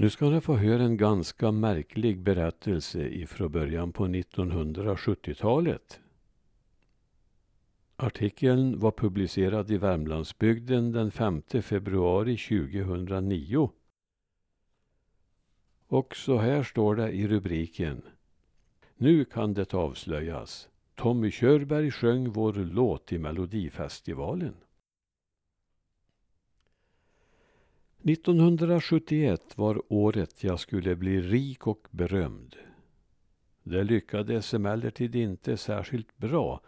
Nu ska ni få höra en ganska märklig berättelse ifrån början på 1970-talet. Artikeln var publicerad i Värmlandsbygden den 5 februari 2009. Och så här står det i rubriken. Nu kan det avslöjas. Tommy Körberg sjöng vår låt i Melodifestivalen. 1971 var året jag skulle bli rik och berömd. Det lyckades emellertid inte särskilt bra,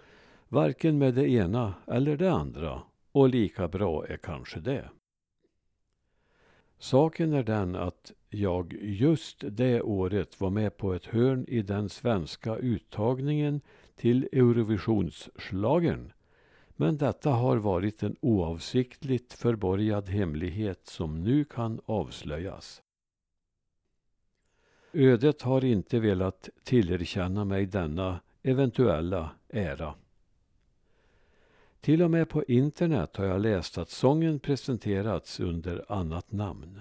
varken med det ena eller det andra, och lika bra är kanske det. Saken är den att jag just det året var med på ett hörn i den svenska uttagningen till Eurovisionsschlagern men detta har varit en oavsiktligt förborgad hemlighet som nu kan avslöjas. Ödet har inte velat tillerkänna mig denna eventuella ära. Till och med på internet har jag läst att sången presenterats under annat namn.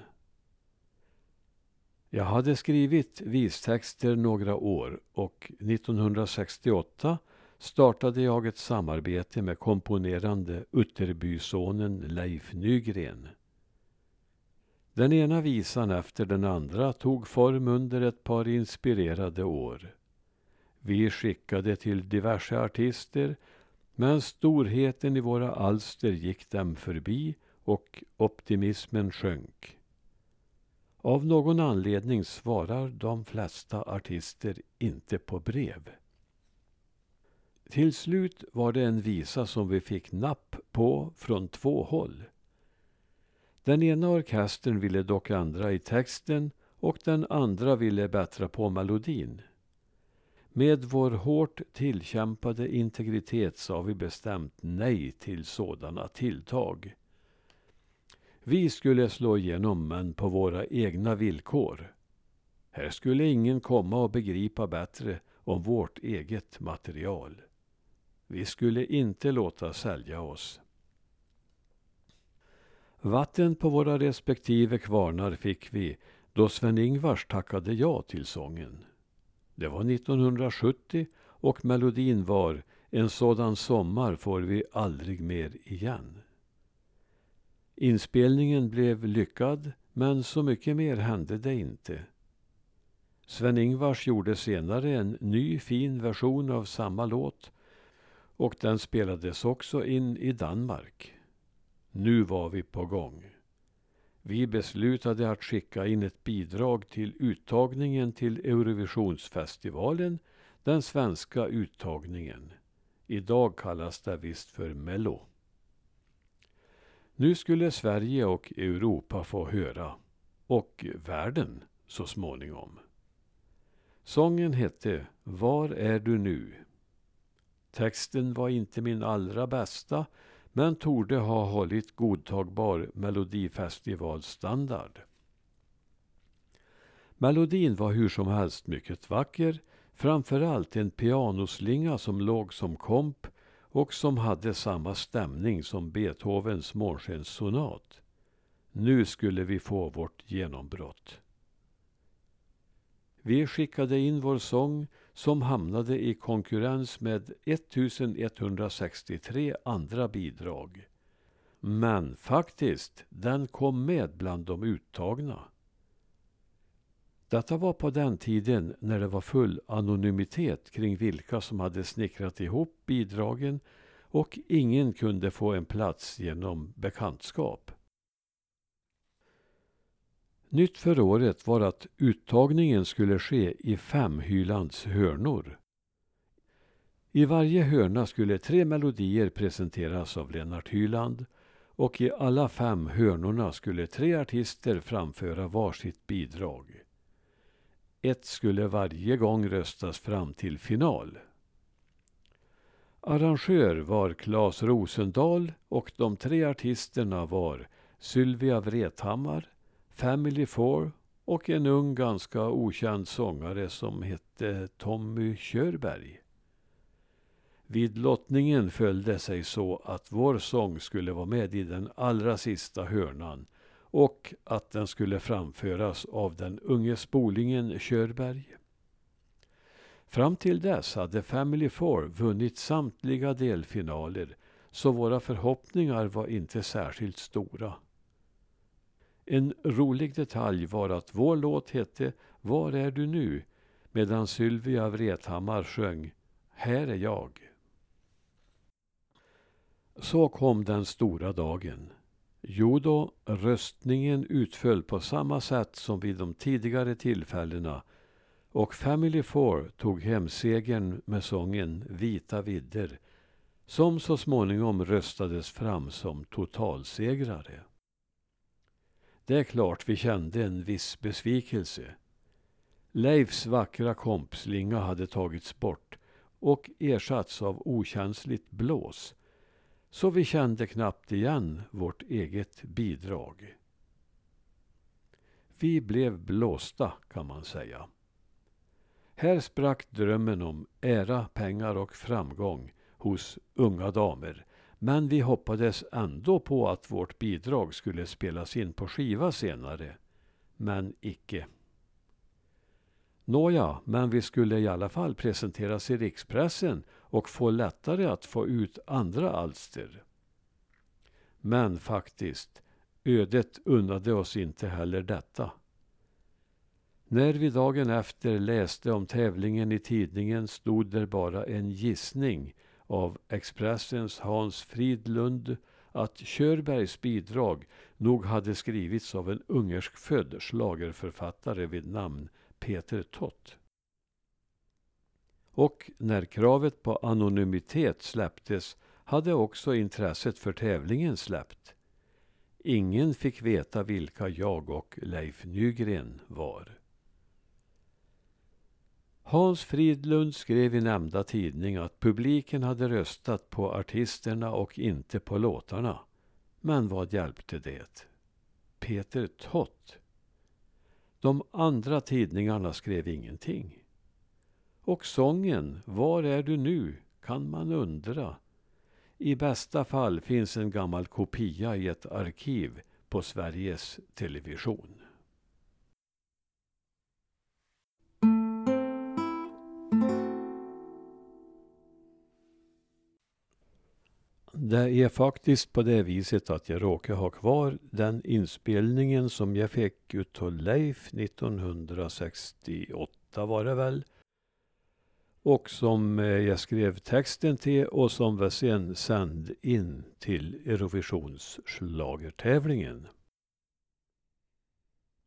Jag hade skrivit vistexter några år och 1968 startade jag ett samarbete med komponerande Utterbysonen Leif Nygren. Den ena visan efter den andra tog form under ett par inspirerade år. Vi skickade till diverse artister men storheten i våra alster gick dem förbi och optimismen sjönk. Av någon anledning svarar de flesta artister inte på brev. Till slut var det en visa som vi fick napp på från två håll. Den ena orkestern ville dock ändra i texten och den andra ville bättra på melodin. Med vår hårt tillkämpade integritet sa vi bestämt nej till sådana tilltag. Vi skulle slå igenom, men på våra egna villkor. Här skulle ingen komma och begripa bättre om vårt eget material. Vi skulle inte låta sälja oss. Vatten på våra respektive kvarnar fick vi då Sven-Ingvars tackade ja till sången. Det var 1970 och melodin var En sådan sommar får vi aldrig mer igen. Inspelningen blev lyckad, men så mycket mer hände det inte. Sven-Ingvars gjorde senare en ny fin version av samma låt och den spelades också in i Danmark. Nu var vi på gång. Vi beslutade att skicka in ett bidrag till uttagningen till Eurovisionsfestivalen, den svenska uttagningen. Idag kallas det visst för Mello. Nu skulle Sverige och Europa få höra. Och världen så småningom. Sången hette Var är du nu? Texten var inte min allra bästa men torde ha hållit godtagbar melodifestivalstandard. Melodin var hur som helst mycket vacker, framförallt en pianoslinga som låg som komp och som hade samma stämning som Beethovens Månskenssonat. Nu skulle vi få vårt genombrott. Vi skickade in vår sång som hamnade i konkurrens med 1163 andra bidrag. Men faktiskt, den kom med bland de uttagna. Detta var på den tiden när det var full anonymitet kring vilka som hade snickrat ihop bidragen och ingen kunde få en plats genom bekantskap. Nytt för året var att uttagningen skulle ske i fem Hylands hörnor. I varje hörna skulle tre melodier presenteras av Lennart Hyland och i alla fem hörnorna skulle tre artister framföra varsitt bidrag. Ett skulle varje gång röstas fram till final. Arrangör var Claes Rosendahl och de tre artisterna var Sylvia Vrethammar, Family Four och en ung ganska okänd sångare som hette Tommy Körberg. Vid lottningen föll det sig så att vår sång skulle vara med i den allra sista hörnan och att den skulle framföras av den unge spolingen Körberg. Fram till dess hade Family Four vunnit samtliga delfinaler så våra förhoppningar var inte särskilt stora. En rolig detalj var att vår låt hette Var är du nu? medan Sylvia Vrethammar sjöng Här är jag. Så kom den stora dagen. Jo då, röstningen utföll på samma sätt som vid de tidigare tillfällena och Family Four tog hem segern med sången Vita vidder som så småningom röstades fram som totalsegrare. Det är klart vi kände en viss besvikelse. Leifs vackra kompslinga hade tagits bort och ersatts av okänsligt blås. Så vi kände knappt igen vårt eget bidrag. Vi blev blåsta, kan man säga. Här sprack drömmen om ära, pengar och framgång hos unga damer. Men vi hoppades ändå på att vårt bidrag skulle spelas in på skiva senare. Men icke. Nåja, men vi skulle i alla fall presenteras i rikspressen och få lättare att få ut andra alster. Men faktiskt, ödet unnade oss inte heller detta. När vi dagen efter läste om tävlingen i tidningen stod där bara en gissning av Expressens Hans Fridlund att Körbergs bidrag nog hade skrivits av en ungerskfödd slagerförfattare vid namn Peter Tott. Och när kravet på anonymitet släpptes hade också intresset för tävlingen släppt. Ingen fick veta vilka jag och Leif Nygren var. Hans Fridlund skrev i nämnda tidning att publiken hade röstat på artisterna och inte på låtarna. Men vad hjälpte det? Peter Tott. De andra tidningarna skrev ingenting. Och sången Var är du nu? kan man undra. I bästa fall finns en gammal kopia i ett arkiv på Sveriges Television. Det är faktiskt på det viset att jag råkar ha kvar den inspelningen som jag fick utav Leif 1968 var det väl. Och som eh, jag skrev texten till och som vi sen sände in till Eurovisionsschlagertävlingen.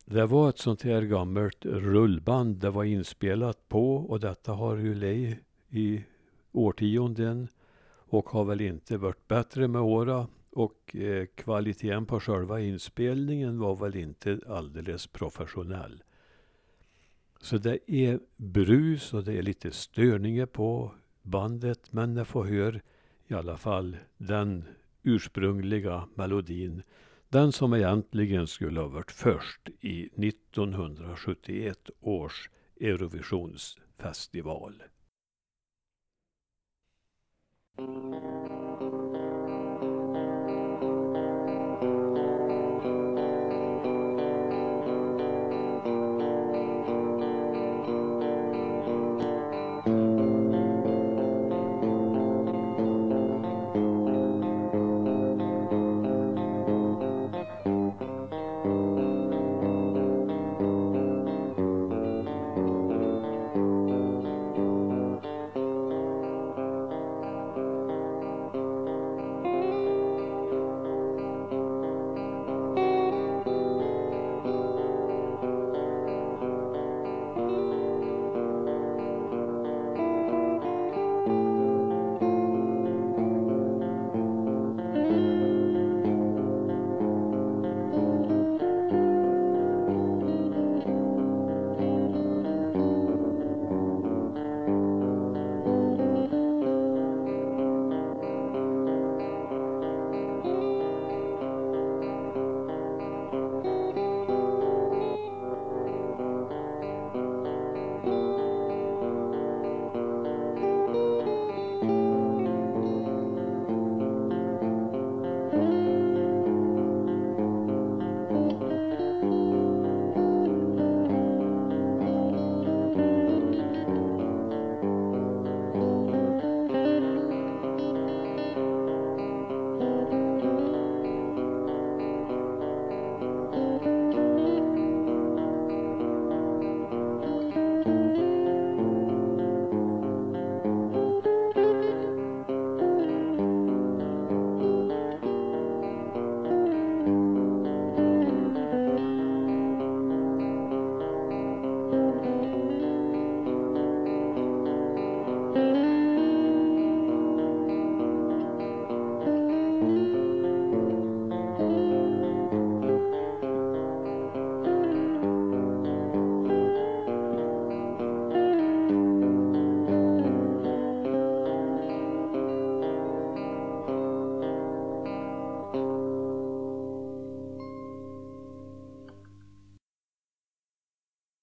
Det var ett sånt här gammalt rullband det var inspelat på och detta har ju Leif i årtionden och har väl inte varit bättre med åra och eh, kvaliteten på själva inspelningen var väl inte alldeles professionell. Så det är brus och det är lite störningar på bandet men jag får höra i alla fall den ursprungliga melodin. Den som egentligen skulle ha varit först i 1971 års Eurovisionsfestival. Thank you.